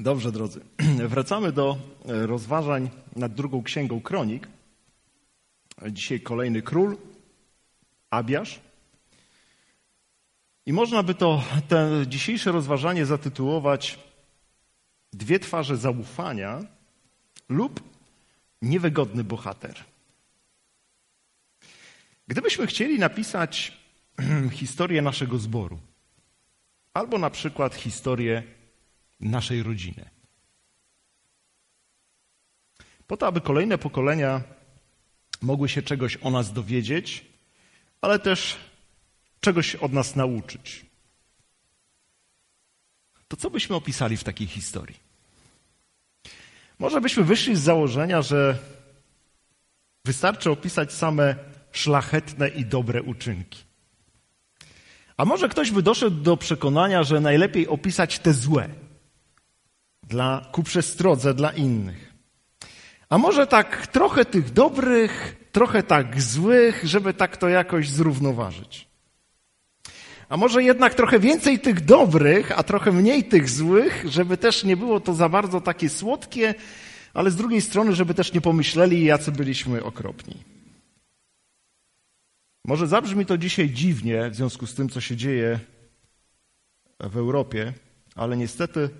Dobrze, drodzy. Wracamy do e, rozważań nad drugą księgą kronik. Dzisiaj kolejny król, Abiasz. I można by to dzisiejsze rozważanie zatytułować Dwie twarze zaufania lub niewygodny bohater. Gdybyśmy chcieli napisać historię naszego zboru, albo na przykład historię naszej rodziny. Po to, aby kolejne pokolenia mogły się czegoś o nas dowiedzieć, ale też czegoś od nas nauczyć. To co byśmy opisali w takiej historii? Może byśmy wyszli z założenia, że wystarczy opisać same szlachetne i dobre uczynki. A może ktoś by doszedł do przekonania, że najlepiej opisać te złe, dla, ku przestrodze dla innych. A może tak trochę tych dobrych, trochę tak złych, żeby tak to jakoś zrównoważyć. A może jednak trochę więcej tych dobrych, a trochę mniej tych złych, żeby też nie było to za bardzo takie słodkie, ale z drugiej strony, żeby też nie pomyśleli, jacy byliśmy okropni. Może zabrzmi to dzisiaj dziwnie w związku z tym, co się dzieje w Europie, ale niestety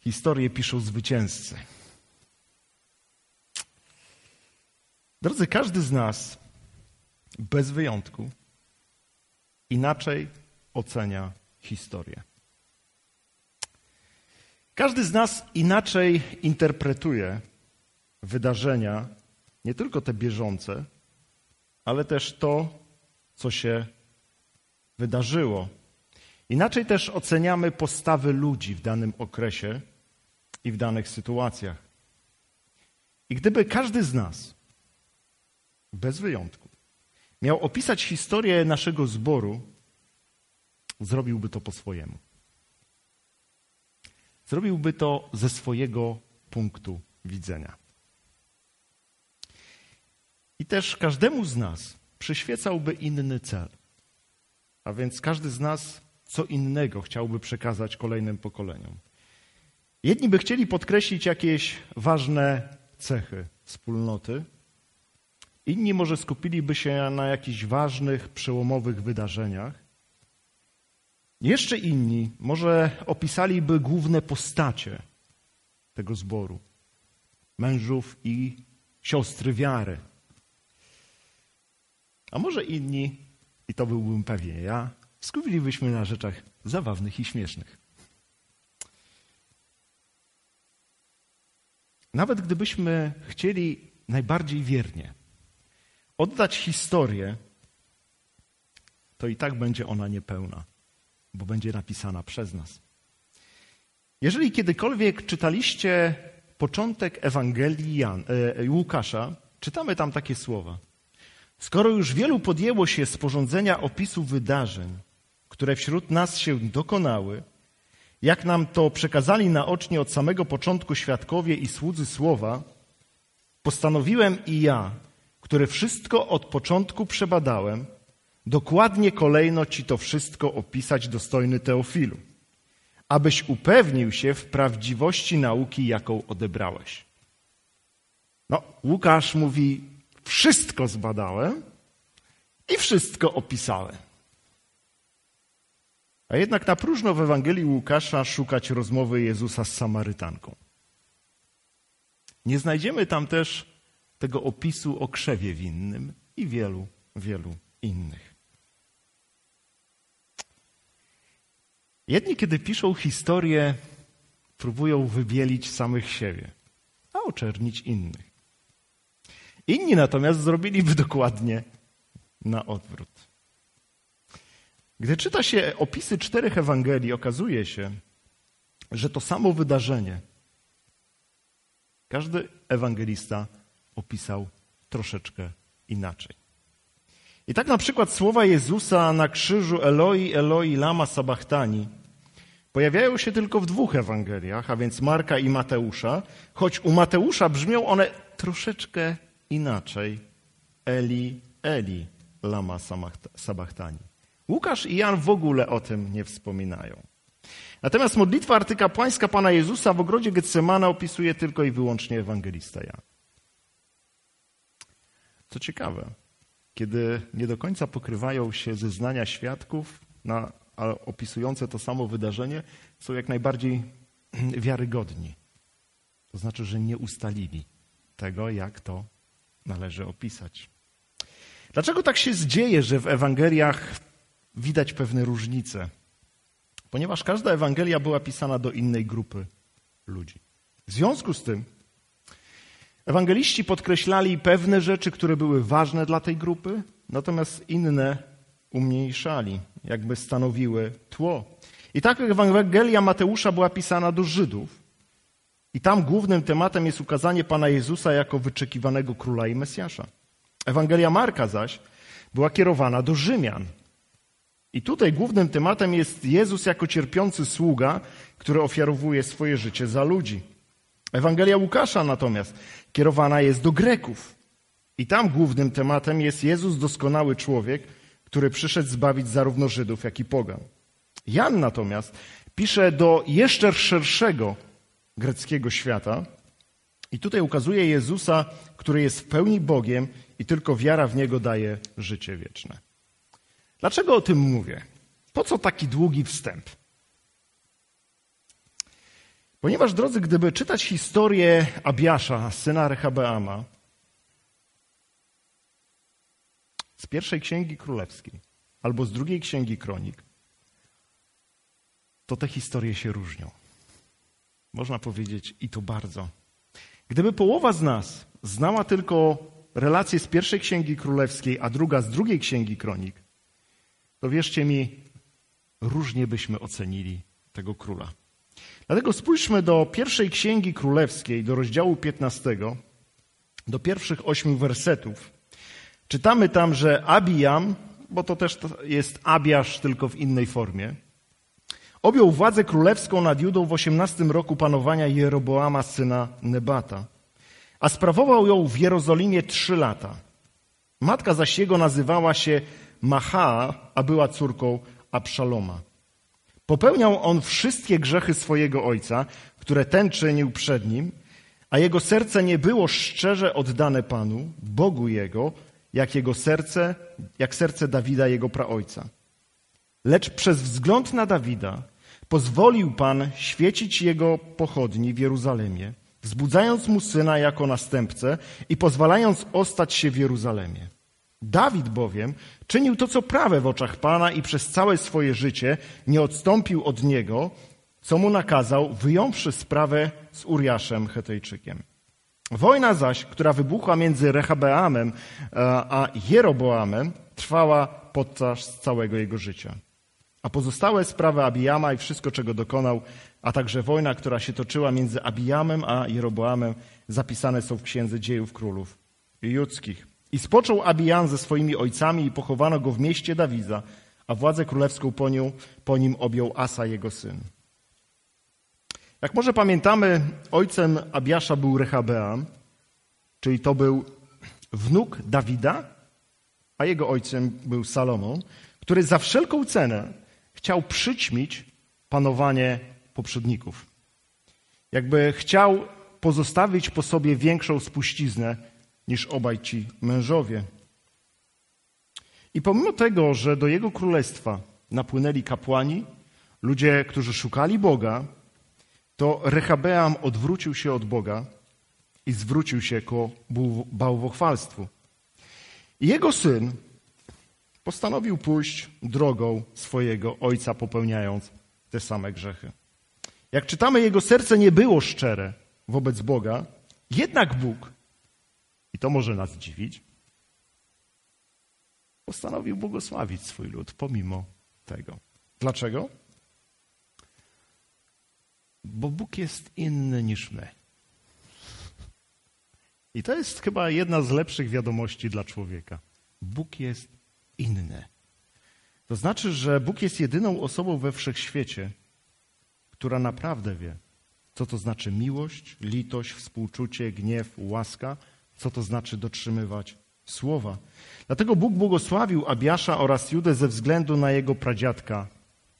Historię piszą zwycięzcy. Drodzy, każdy z nas, bez wyjątku, inaczej ocenia historię. Każdy z nas inaczej interpretuje wydarzenia, nie tylko te bieżące, ale też to, co się wydarzyło. Inaczej też oceniamy postawy ludzi w danym okresie i w danych sytuacjach. I gdyby każdy z nas, bez wyjątku, miał opisać historię naszego zboru, zrobiłby to po swojemu. Zrobiłby to ze swojego punktu widzenia. I też każdemu z nas przyświecałby inny cel. A więc każdy z nas co innego chciałby przekazać kolejnym pokoleniom. Jedni by chcieli podkreślić jakieś ważne cechy wspólnoty, inni może skupiliby się na jakichś ważnych, przełomowych wydarzeniach. Jeszcze inni może opisaliby główne postacie tego zboru mężów i siostry wiary. A może inni, i to byłbym pewnie ja, skupilibyśmy na rzeczach zabawnych i śmiesznych. Nawet gdybyśmy chcieli najbardziej wiernie oddać historię, to i tak będzie ona niepełna, bo będzie napisana przez nas. Jeżeli kiedykolwiek czytaliście początek Ewangelii Jan, e, Łukasza, czytamy tam takie słowa. Skoro już wielu podjęło się sporządzenia opisu wydarzeń, które wśród nas się dokonały, jak nam to przekazali naocznie od samego początku świadkowie i słudzy słowa, postanowiłem i ja, który wszystko od początku przebadałem, dokładnie kolejno ci to wszystko opisać, dostojny Teofilu, abyś upewnił się w prawdziwości nauki, jaką odebrałeś. No, Łukasz mówi, wszystko zbadałem i wszystko opisałem. A jednak na próżno w Ewangelii Łukasza szukać rozmowy Jezusa z Samarytanką. Nie znajdziemy tam też tego opisu o krzewie winnym i wielu, wielu innych. Jedni, kiedy piszą historię, próbują wybielić samych siebie, a oczernić innych. Inni natomiast zrobiliby dokładnie na odwrót. Gdy czyta się opisy czterech Ewangelii, okazuje się, że to samo wydarzenie każdy ewangelista opisał troszeczkę inaczej. I tak na przykład słowa Jezusa na krzyżu Eloi, Eloi, lama sabachthani pojawiają się tylko w dwóch Ewangeliach, a więc Marka i Mateusza, choć u Mateusza brzmią one troszeczkę inaczej. Eli, Eli, lama sabachthani. Łukasz i Jan w ogóle o tym nie wspominają. Natomiast modlitwa artykapłańska Pana Jezusa w ogrodzie Getsemana opisuje tylko i wyłącznie ewangelista Jan. Co ciekawe, kiedy nie do końca pokrywają się zeznania świadków na, opisujące to samo wydarzenie, są jak najbardziej wiarygodni. To znaczy, że nie ustalili tego, jak to należy opisać. Dlaczego tak się dzieje, że w Ewangeliach widać pewne różnice? Ponieważ każda Ewangelia była pisana do innej grupy ludzi. W związku z tym ewangeliści podkreślali pewne rzeczy, które były ważne dla tej grupy, natomiast inne umniejszali, jakby stanowiły tło. I tak Ewangelia Mateusza była pisana do Żydów. I tam głównym tematem jest ukazanie Pana Jezusa jako wyczekiwanego króla i Mesjasza. Ewangelia Marka zaś była kierowana do Rzymian. I tutaj głównym tematem jest Jezus jako cierpiący sługa, który ofiarowuje swoje życie za ludzi. Ewangelia Łukasza natomiast kierowana jest do Greków. I tam głównym tematem jest Jezus doskonały człowiek, który przyszedł zbawić zarówno Żydów, jak i pogan. Jan natomiast pisze do jeszcze szerszego greckiego świata i tutaj ukazuje Jezusa, który jest w pełni Bogiem i tylko wiara w Niego daje życie wieczne. Dlaczego o tym mówię? Po co taki długi wstęp? Ponieważ, drodzy, gdyby czytać historię Abiasza, syna Rehabeama, z pierwszej księgi królewskiej albo z drugiej księgi kronik, to te historie się różnią. Można powiedzieć i to bardzo. Gdyby połowa z nas znała tylko relacje z pierwszej księgi królewskiej, a druga z drugiej księgi kronik, to wierzcie mi, różnie byśmy ocenili tego króla. Dlatego spójrzmy do pierwszej księgi królewskiej, do rozdziału 15, do pierwszych ośmiu wersetów. Czytamy tam, że Abijam, bo to też jest Abiasz, tylko w innej formie, objął władzę królewską nad Judą w osiemnastym roku panowania Jeroboama, syna Nebata, a sprawował ją w Jerozolimie trzy lata. Matka zaś jego nazywała się Macha, a była córką Abszaloma. Popełniał on wszystkie grzechy swojego ojca, które ten czynił przed nim, a jego serce nie było szczerze oddane Panu, Bogu jego, jak jego serce, jak serce Dawida, jego praojca. Lecz przez wzgląd na Dawida pozwolił Pan świecić jego pochodni w Jeruzalemie, wzbudzając mu syna jako następcę i pozwalając ostać się w Jeruzalemie. Dawid bowiem czynił to, co prawe w oczach Pana i przez całe swoje życie nie odstąpił od niego, co mu nakazał, wyjąwszy sprawę z Uriaszem Hetejczykiem. Wojna zaś, która wybuchła między Rehabeamem e, a Jeroboamem, trwała podczas całego jego życia. A pozostałe sprawy Abijama i wszystko, czego dokonał, a także wojna, która się toczyła między Abijamem a Jeroboamem, zapisane są w Księdze Dziejów Królów Judzkich. I spoczął Abijam ze swoimi ojcami i pochowano go w mieście Dawida, a władzę królewską po, po nim objął Asa, jego syn. Jak może pamiętamy, ojcem Abiasza był Rehabeam, czyli to był wnuk Dawida, a jego ojcem był Salomon, który za wszelką cenę chciał przyćmić panowanie poprzedników. Jakby chciał pozostawić po sobie większą spuściznę niż obaj ci mężowie. I pomimo tego, że do jego królestwa napłynęli kapłani, ludzie, którzy szukali Boga, to Rehabeam odwrócił się od Boga i zwrócił się ku bałwochwalstwu. I jego syn postanowił pójść drogą swojego ojca, popełniając te same grzechy. Jak czytamy, jego serce nie było szczere wobec Boga, jednak Bóg, i to może nas dziwić, postanowił błogosławić swój lud pomimo tego. Dlaczego? Bo Bóg jest inny niż my. I to jest chyba jedna z lepszych wiadomości dla człowieka. Bóg jest inny. To znaczy, że Bóg jest jedyną osobą we wszechświecie, która naprawdę wie, co to znaczy miłość, litość, współczucie, gniew, łaska, co to znaczy dotrzymywać słowa. Dlatego Bóg błogosławił Abiasza oraz Judę ze względu na jego pradziadka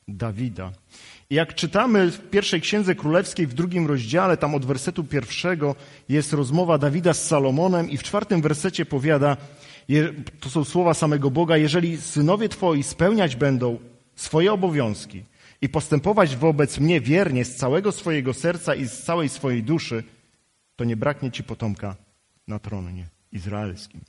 Dawida. I jak czytamy w pierwszej księdze królewskiej w drugim rozdziale, tam od wersetu pierwszego jest rozmowa Dawida z Salomonem i w czwartym wersecie powiada, to są słowa samego Boga, jeżeli synowie twoi spełniać będą swoje obowiązki i postępować wobec mnie wiernie z całego swojego serca i z całej swojej duszy, to nie braknie ci potomka na tronie izraelskim.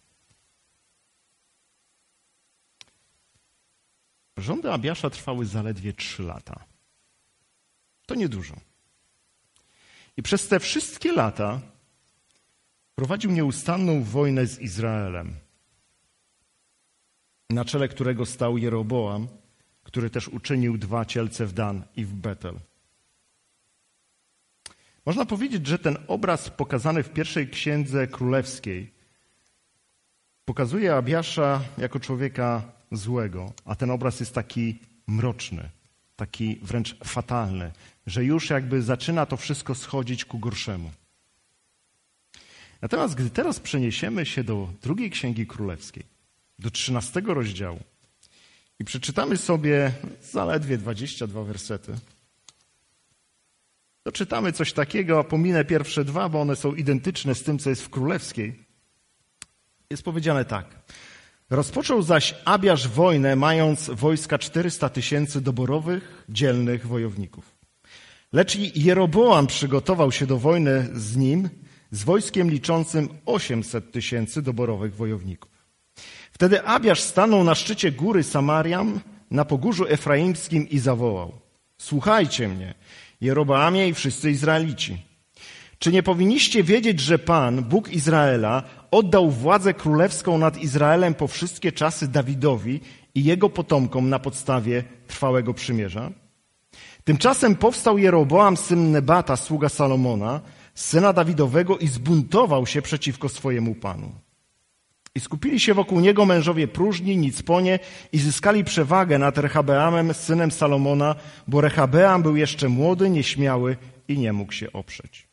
Rządy Abiasza trwały zaledwie trzy lata. To niedużo. I przez te wszystkie lata prowadził nieustanną wojnę z Izraelem, na czele którego stał Jeroboam, który też uczynił dwa cielce w Dan i w Betel. Można powiedzieć, że ten obraz pokazany w pierwszej księdze królewskiej pokazuje Abiasza jako człowieka złego, a ten obraz jest taki mroczny, taki wręcz fatalny, że już jakby zaczyna to wszystko schodzić ku gorszemu. Natomiast gdy teraz przeniesiemy się do drugiej księgi królewskiej, do trzynastego rozdziału i przeczytamy sobie zaledwie 22 wersety, to czytamy coś takiego, a pominę pierwsze dwa, bo one są identyczne z tym, co jest w królewskiej. Jest powiedziane tak. Rozpoczął zaś Abiasz wojnę, mając wojska 400 tysięcy doborowych, dzielnych wojowników. Lecz Jeroboam przygotował się do wojny z nim, z wojskiem liczącym 800 tysięcy doborowych wojowników. Wtedy Abiasz stanął na szczycie góry Samariam, na pogórzu efraimskim i zawołał. Słuchajcie mnie, Jeroboamie i wszyscy Izraelici. Czy nie powinniście wiedzieć, że Pan, Bóg Izraela, oddał władzę królewską nad Izraelem po wszystkie czasy Dawidowi i jego potomkom na podstawie trwałego przymierza? Tymczasem powstał Jeroboam, syn Nebata, sługa Salomona, syna Dawidowego i zbuntował się przeciwko swojemu Panu. I skupili się wokół niego mężowie próżni, nicponie i zyskali przewagę nad Rehabeamem, synem Salomona, bo Rehabeam był jeszcze młody, nieśmiały i nie mógł się oprzeć.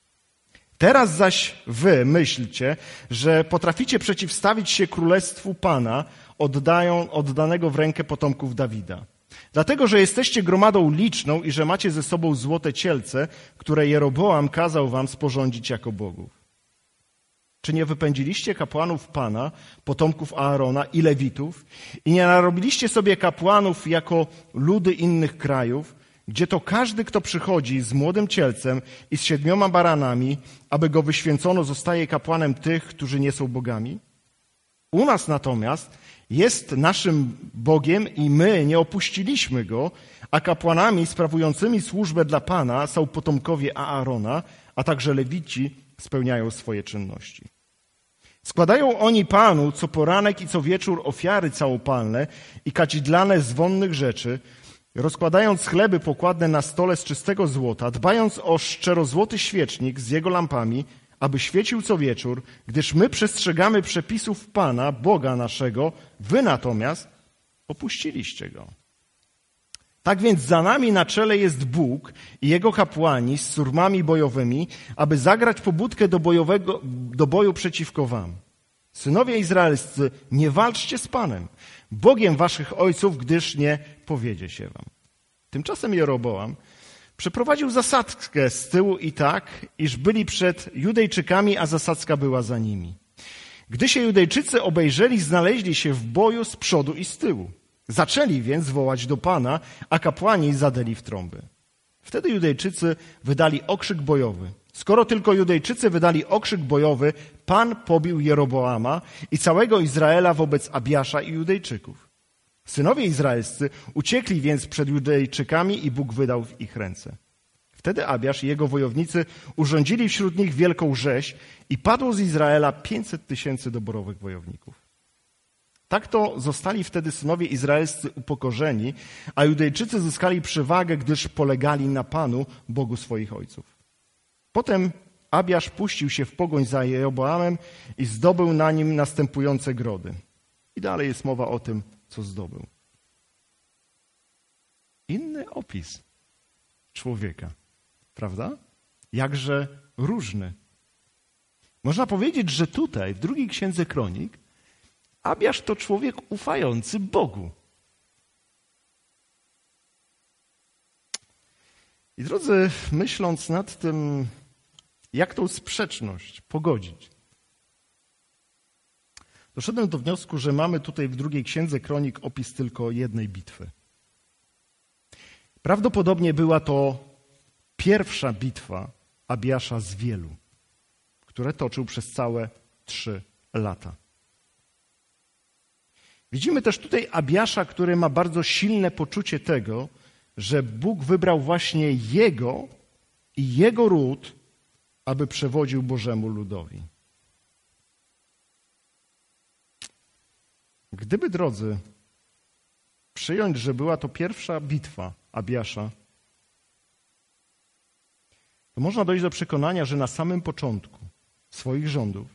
Teraz zaś wy myślcie, że potraficie przeciwstawić się królestwu Pana, oddają, oddanego w rękę potomków Dawida. Dlatego, że jesteście gromadą liczną i że macie ze sobą złote cielce, które Jeroboam kazał wam sporządzić jako bogów. Czy nie wypędziliście kapłanów Pana, potomków Aarona i Lewitów i nie narobiliście sobie kapłanów jako ludy innych krajów, gdzie to każdy, kto przychodzi z młodym cielcem i z siedmioma baranami, aby go wyświęcono, zostaje kapłanem tych, którzy nie są bogami? U nas natomiast jest naszym Bogiem i my nie opuściliśmy go, a kapłanami sprawującymi służbę dla Pana są potomkowie Aarona, a także Lewici spełniają swoje czynności. Składają oni Panu co poranek i co wieczór ofiary całopalne i kadzidlane z wonnych rzeczy, rozkładając chleby pokładne na stole z czystego złota, dbając o szczerozłoty świecznik z jego lampami, aby świecił co wieczór, gdyż my przestrzegamy przepisów Pana, Boga naszego, wy natomiast opuściliście go. Tak więc za nami na czele jest Bóg i jego kapłani z surmami bojowymi, aby zagrać pobudkę do, bojowego, do boju przeciwko wam. Synowie izraelscy, nie walczcie z Panem, Bogiem waszych ojców, gdyż nie powiedzie się wam. Tymczasem Jeroboam przeprowadził zasadzkę z tyłu i tak, iż byli przed Judejczykami, a zasadzka była za nimi. Gdy się Judejczycy obejrzeli, znaleźli się w boju z przodu i z tyłu. Zaczęli więc wołać do Pana, a kapłani zadeli w trąby. Wtedy Judejczycy wydali okrzyk bojowy. Skoro tylko Judejczycy wydali okrzyk bojowy, Pan pobił Jeroboama i całego Izraela wobec Abiasza i Judejczyków. Synowie izraelscy uciekli więc przed Judejczykami i Bóg wydał w ich ręce. Wtedy Abiasz i jego wojownicy urządzili wśród nich wielką rzeź i padło z Izraela 500 tysięcy doborowych wojowników. Tak to zostali wtedy synowie izraelscy upokorzeni, a Judejczycy zyskali przewagę, gdyż polegali na Panu, Bogu swoich ojców. Potem Abiasz puścił się w pogoń za Jeroboamem i zdobył na nim następujące grody. I dalej jest mowa o tym, co zdobył. Inny opis człowieka, prawda? Jakże różny. Można powiedzieć, że tutaj, w drugiej księdze kronik, Abiasz to człowiek ufający Bogu. I drodzy, myśląc nad tym, jak tą sprzeczność pogodzić, doszedłem do wniosku, że mamy tutaj w drugiej księdze kronik opis tylko jednej bitwy. Prawdopodobnie była to pierwsza bitwa Abiasza z wielu, które toczył przez całe trzy lata. Widzimy też tutaj Abiasza, który ma bardzo silne poczucie tego, że Bóg wybrał właśnie jego i jego ród, aby przewodził Bożemu ludowi. Gdyby, drodzy, przyjąć, że była to pierwsza bitwa Abiasza, to można dojść do przekonania, że na samym początku swoich rządów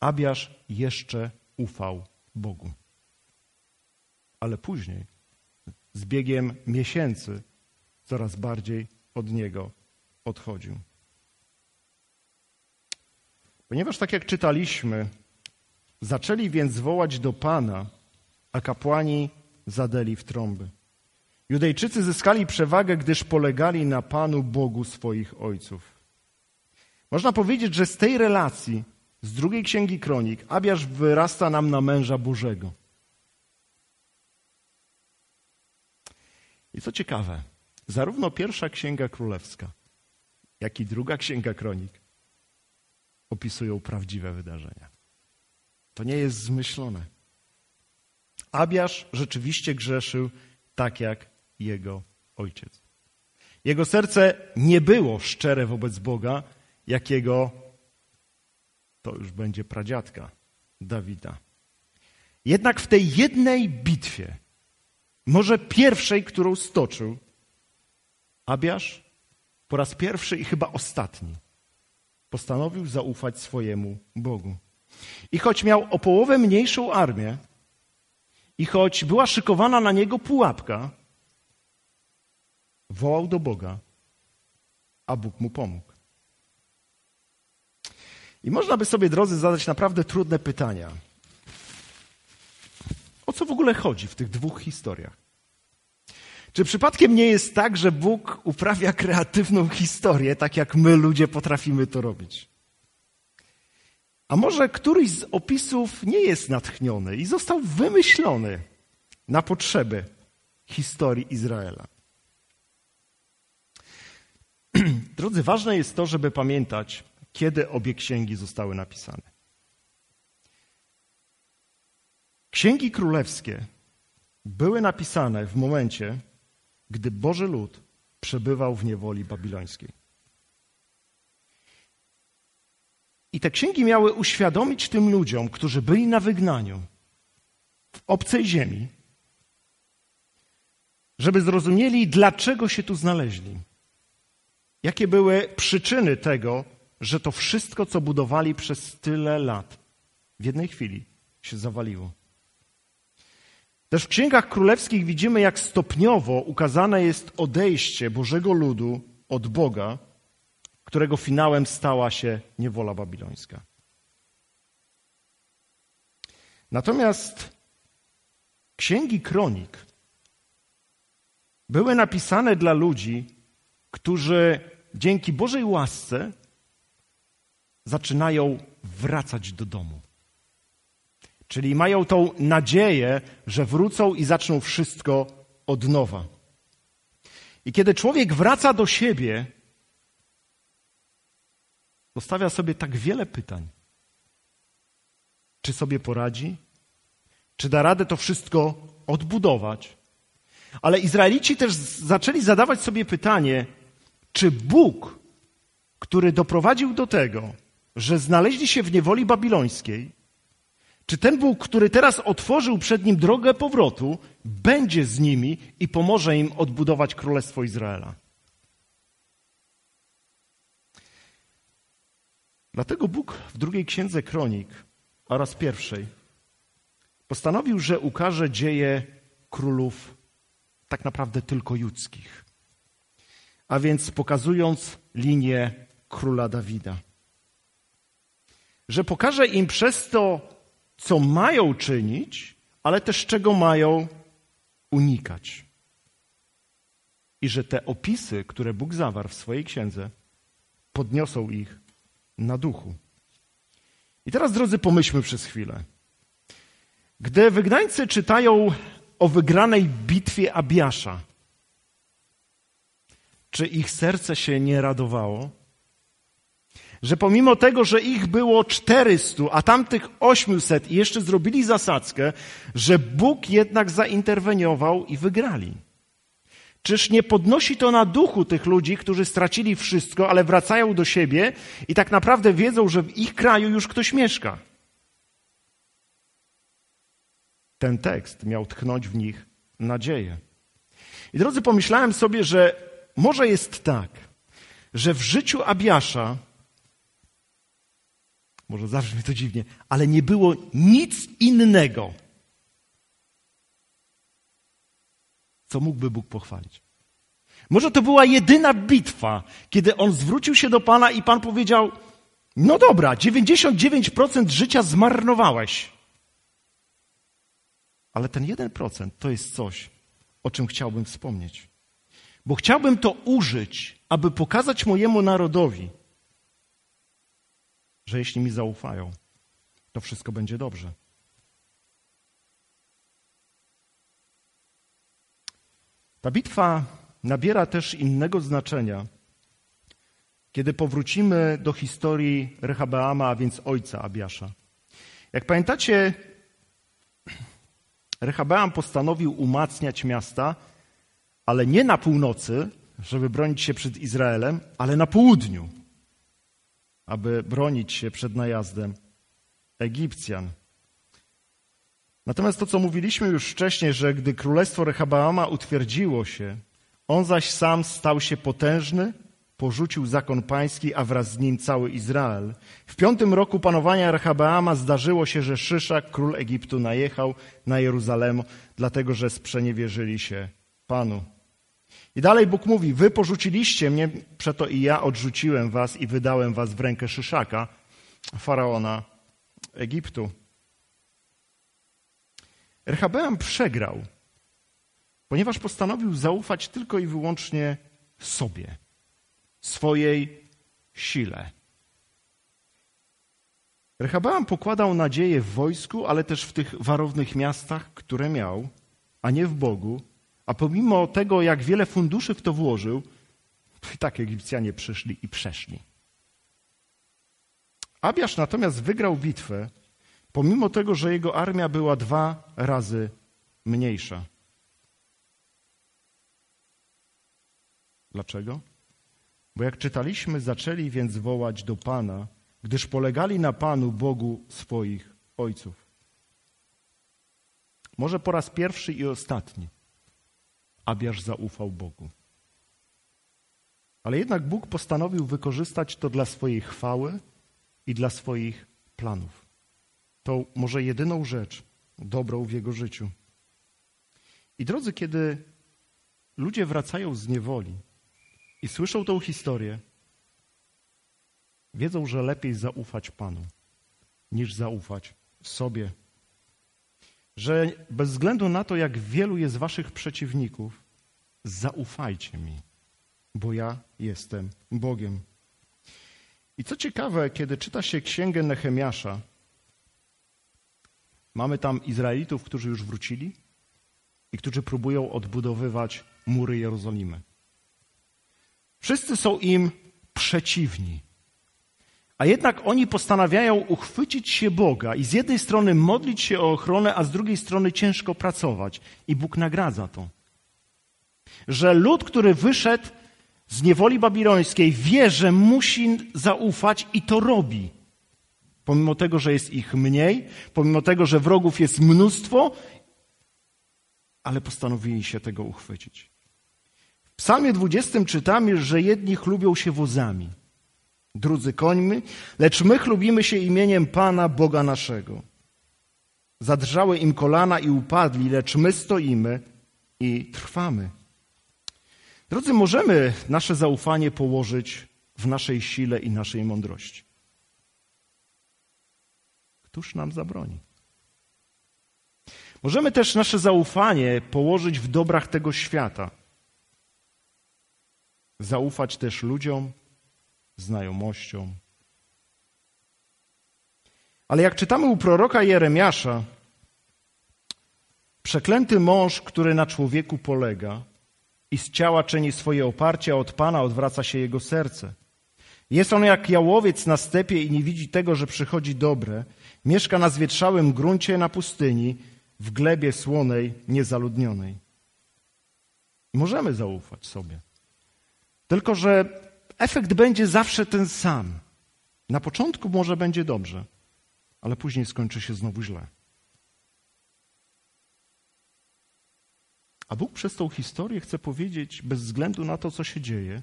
Abiasz jeszcze ufał Bogu. Ale później, z biegiem miesięcy, coraz bardziej od niego odchodził. Ponieważ, tak jak czytaliśmy, zaczęli więc wołać do Pana, a kapłani zadeli w trąby. Judejczycy zyskali przewagę, gdyż polegali na Panu Bogu swoich ojców. Można powiedzieć, że z tej relacji, z drugiej księgi kronik, Abiasz wyrasta nam na męża Bożego. I co ciekawe, zarówno pierwsza księga królewska, jak i druga księga kronik opisują prawdziwe wydarzenia. To nie jest zmyślone. Abiasz rzeczywiście grzeszył tak jak jego ojciec. Jego serce nie było szczere wobec Boga, jakiego to już będzie pradziadka Dawida. Jednak w tej jednej bitwie, może pierwszej, którą stoczył, Abiasz po raz pierwszy i chyba ostatni postanowił zaufać swojemu Bogu. I choć miał o połowę mniejszą armię, i choć była szykowana na niego pułapka, wołał do Boga, a Bóg mu pomógł. I można by sobie, drodzy, zadać naprawdę trudne pytania. O co w ogóle chodzi w tych dwóch historiach? Czy przypadkiem nie jest tak, że Bóg uprawia kreatywną historię, tak jak my ludzie potrafimy to robić? A może któryś z opisów nie jest natchniony i został wymyślony na potrzeby historii Izraela? Drodzy, ważne jest to, żeby pamiętać, kiedy obie księgi zostały napisane. Księgi królewskie były napisane w momencie, gdy Boży lud przebywał w niewoli babilońskiej. I te księgi miały uświadomić tym ludziom, którzy byli na wygnaniu w obcej ziemi, żeby zrozumieli, dlaczego się tu znaleźli. Jakie były przyczyny tego, że to wszystko, co budowali przez tyle lat, w jednej chwili się zawaliło. Też w księgach królewskich widzimy, jak stopniowo ukazane jest odejście Bożego ludu od Boga, którego finałem stała się niewola babilońska. Natomiast księgi kronik były napisane dla ludzi, którzy dzięki Bożej łasce zaczynają wracać do domu. Czyli mają tą nadzieję, że wrócą i zaczną wszystko od nowa. I kiedy człowiek wraca do siebie, postawia sobie tak wiele pytań. Czy sobie poradzi? Czy da radę to wszystko odbudować? Ale Izraelici też zaczęli zadawać sobie pytanie, czy Bóg, który doprowadził do tego, że znaleźli się w niewoli babilońskiej, czy ten Bóg, który teraz otworzył przed nim drogę powrotu, będzie z nimi i pomoże im odbudować królestwo Izraela? Dlatego Bóg w drugiej księdze kronik oraz pierwszej postanowił, że ukaże dzieje królów tak naprawdę tylko judzkich. A więc pokazując linię króla Dawida że pokaże im przez to, co mają czynić, ale też czego mają unikać. i że te opisy, które Bóg zawarł w swojej księdze, podniosą ich na duchu. I teraz, drodzy, pomyślmy przez chwilę. Gdy wygnańcy czytają o wygranej bitwie Abiasza, czy ich serce się nie radowało? Że pomimo tego, że ich było 400, a tamtych 800 i jeszcze zrobili zasadzkę, że Bóg jednak zainterweniował i wygrali. Czyż nie podnosi to na duchu tych ludzi, którzy stracili wszystko, ale wracają do siebie i tak naprawdę wiedzą, że w ich kraju już ktoś mieszka? Ten tekst miał tchnąć w nich nadzieję. I drodzy, pomyślałem sobie, że może jest tak, że w życiu Abiasza, może zabrzmi to dziwnie, ale nie było nic innego, co mógłby Bóg pochwalić. Może to była jedyna bitwa, kiedy on zwrócił się do Pana i Pan powiedział: No dobra, 99% życia zmarnowałeś. Ale ten 1% to jest coś, o czym chciałbym wspomnieć. Bo chciałbym to użyć, aby pokazać mojemu narodowi, że jeśli mi zaufają, to wszystko będzie dobrze. Ta bitwa nabiera też innego znaczenia, kiedy powrócimy do historii Rehabeama, a więc ojca Abiasza. Jak pamiętacie, Rehabeam postanowił umacniać miasta, ale nie na północy, żeby bronić się przed Izraelem, ale na południu, aby bronić się przed najazdem Egipcjan. Natomiast to, co mówiliśmy już wcześniej, że gdy królestwo Rehabeama utwierdziło się, on zaś sam stał się potężny, porzucił zakon pański, a wraz z nim cały Izrael. W piątym roku panowania Rehabeama zdarzyło się, że Szyszak, król Egiptu, najechał na Jeruzalem, dlatego że sprzeniewierzyli się Panu. I dalej Bóg mówi, wy porzuciliście mnie, przeto i ja odrzuciłem was i wydałem was w rękę Szyszaka, faraona Egiptu. Rehabeam przegrał, ponieważ postanowił zaufać tylko i wyłącznie sobie, swojej sile. Rehabeam pokładał nadzieję w wojsku, ale też w tych warownych miastach, które miał, a nie w Bogu, a pomimo tego, jak wiele funduszy w to włożył, to i tak Egipcjanie przyszli i przeszli. Abiasz natomiast wygrał bitwę, pomimo tego, że jego armia była dwa razy mniejsza. Dlaczego? Bo jak czytaliśmy, zaczęli więc wołać do Pana, gdyż polegali na Panu Bogu swoich ojców. Może po raz pierwszy i ostatni. Abiasz zaufał Bogu. Ale jednak Bóg postanowił wykorzystać to dla swojej chwały i dla swoich planów. To może jedyną rzecz dobrą w jego życiu. I drodzy, kiedy ludzie wracają z niewoli i słyszą tą historię, wiedzą, że lepiej zaufać Panu niż zaufać sobie że bez względu na to, jak wielu jest waszych przeciwników, zaufajcie mi, bo ja jestem Bogiem. I co ciekawe, kiedy czyta się księgę Nehemiasza, mamy tam Izraelitów, którzy już wrócili i którzy próbują odbudowywać mury Jerozolimy. Wszyscy są im przeciwni. A jednak oni postanawiają uchwycić się Boga i z jednej strony modlić się o ochronę, a z drugiej strony ciężko pracować. I Bóg nagradza to. Że lud, który wyszedł z niewoli babilońskiej, wie, że musi zaufać i to robi. Pomimo tego, że jest ich mniej, pomimo tego, że wrogów jest mnóstwo, ale postanowili się tego uchwycić. W Psalmie 20 czytamy, że jedni chlubią się wozami drudzy końmi, lecz my chlubimy się imieniem Pana, Boga naszego. Zadrżały im kolana i upadli, lecz my stoimy i trwamy. Drodzy, możemy nasze zaufanie położyć w naszej sile i naszej mądrości. Któż nam zabroni? Możemy też nasze zaufanie położyć w dobrach tego świata. zaufać też ludziom, znajomościom. Ale jak czytamy u proroka Jeremiasza, przeklęty mąż, który na człowieku polega i z ciała czyni swoje oparcie, a od Pana odwraca się jego serce. Jest on jak jałowiec na stepie i nie widzi tego, że przychodzi dobre. Mieszka na zwietrzałym gruncie na pustyni, w glebie słonej, niezaludnionej. Możemy zaufać sobie. Tylko, że efekt będzie zawsze ten sam. Na początku może będzie dobrze, ale później skończy się znowu źle. A Bóg przez tą historię chce powiedzieć, bez względu na to, co się dzieje,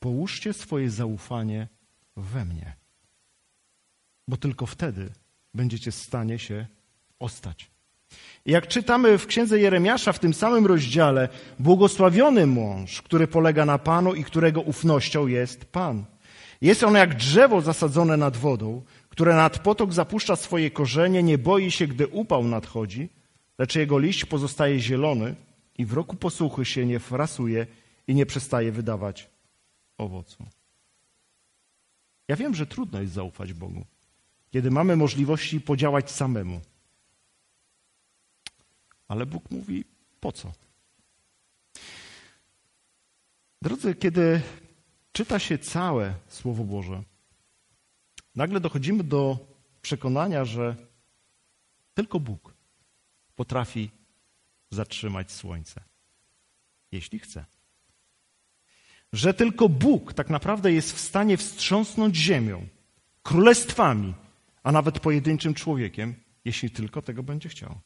połóżcie swoje zaufanie we mnie. Bo tylko wtedy będziecie w stanie się ostać. Jak czytamy w księdze Jeremiasza w tym samym rozdziale, błogosławiony mąż, który polega na Panu i którego ufnością jest Pan. Jest on jak drzewo zasadzone nad wodą, które nad potok zapuszcza swoje korzenie, nie boi się, gdy upał nadchodzi, lecz jego liść pozostaje zielony i w roku posłuchy się nie frasuje i nie przestaje wydawać owocu. Ja wiem, że trudno jest zaufać Bogu, kiedy mamy możliwości podziałać samemu. Ale Bóg mówi, po co? Drodzy, kiedy czyta się całe Słowo Boże, nagle dochodzimy do przekonania, że tylko Bóg potrafi zatrzymać słońce, jeśli chce. Że tylko Bóg tak naprawdę jest w stanie wstrząsnąć ziemią, królestwami, a nawet pojedynczym człowiekiem, jeśli tylko tego będzie chciał.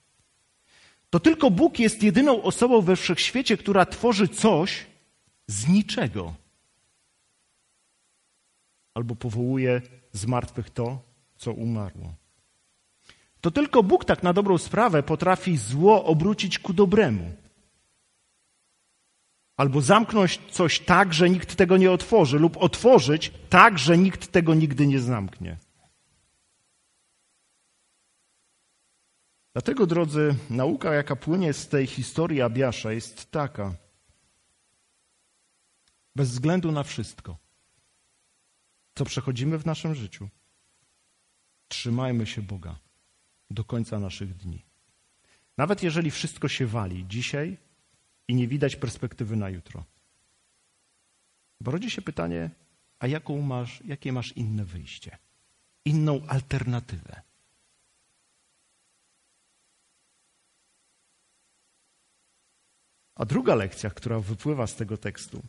To tylko Bóg jest jedyną osobą we wszechświecie, która tworzy coś z niczego. Albo powołuje z martwych to, co umarło. To tylko Bóg tak na dobrą sprawę potrafi zło obrócić ku dobremu. Albo zamknąć coś tak, że nikt tego nie otworzy, lub otworzyć tak, że nikt tego nigdy nie zamknie. Dlatego, drodzy, nauka, jaka płynie z tej historii Abiasza, jest taka. Bez względu na wszystko, co przechodzimy w naszym życiu, trzymajmy się Boga do końca naszych dni. Nawet jeżeli wszystko się wali dzisiaj i nie widać perspektywy na jutro. Bo rodzi się pytanie, a jaką masz, jakie masz inne wyjście? Inną alternatywę? A druga lekcja, która wypływa z tego tekstu.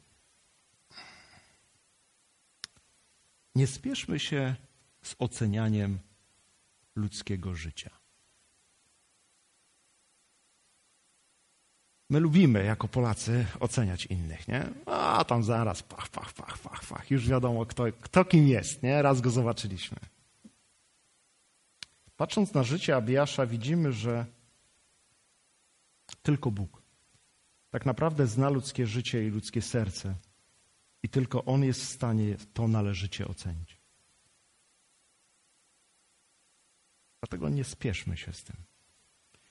Nie spieszmy się z ocenianiem ludzkiego życia. My lubimy jako Polacy oceniać innych, nie? A tam zaraz, pach, pach, pach, pach, pach. Już wiadomo, kto, kto kim jest, nie? Raz go zobaczyliśmy. Patrząc na życie Abiasza, widzimy, że tylko Bóg tak naprawdę zna ludzkie życie i ludzkie serce. I tylko On jest w stanie to należycie ocenić. Dlatego nie spieszmy się z tym.